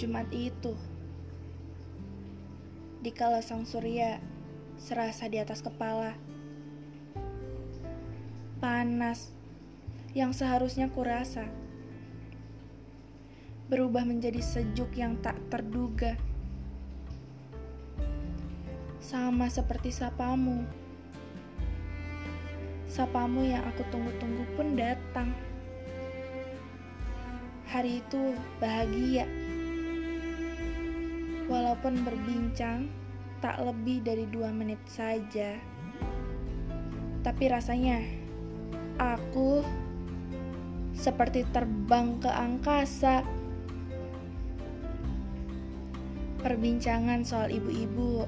Jumat itu. Dikala sang surya serasa di atas kepala. Panas yang seharusnya kurasa berubah menjadi sejuk yang tak terduga. Sama seperti sapamu. Sapamu yang aku tunggu-tunggu pun datang. Hari itu bahagia. Walaupun berbincang tak lebih dari dua menit saja. Tapi rasanya aku seperti terbang ke angkasa. Perbincangan soal ibu-ibu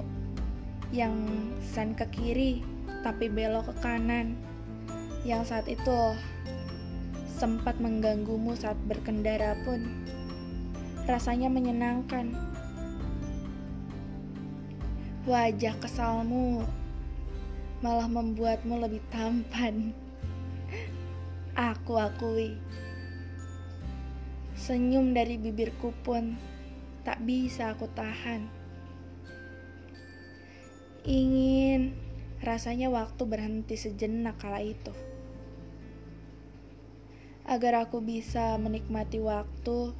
yang sen ke kiri tapi belok ke kanan. Yang saat itu sempat mengganggumu saat berkendara pun rasanya menyenangkan. Wajah kesalmu malah membuatmu lebih tampan. Aku akui. Senyum dari bibirku pun tak bisa aku tahan. Ingin rasanya waktu berhenti sejenak kala itu. Agar aku bisa menikmati waktu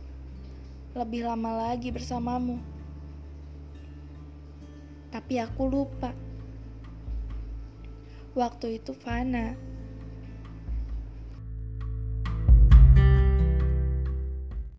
lebih lama lagi bersamamu tapi aku lupa. Waktu itu fana.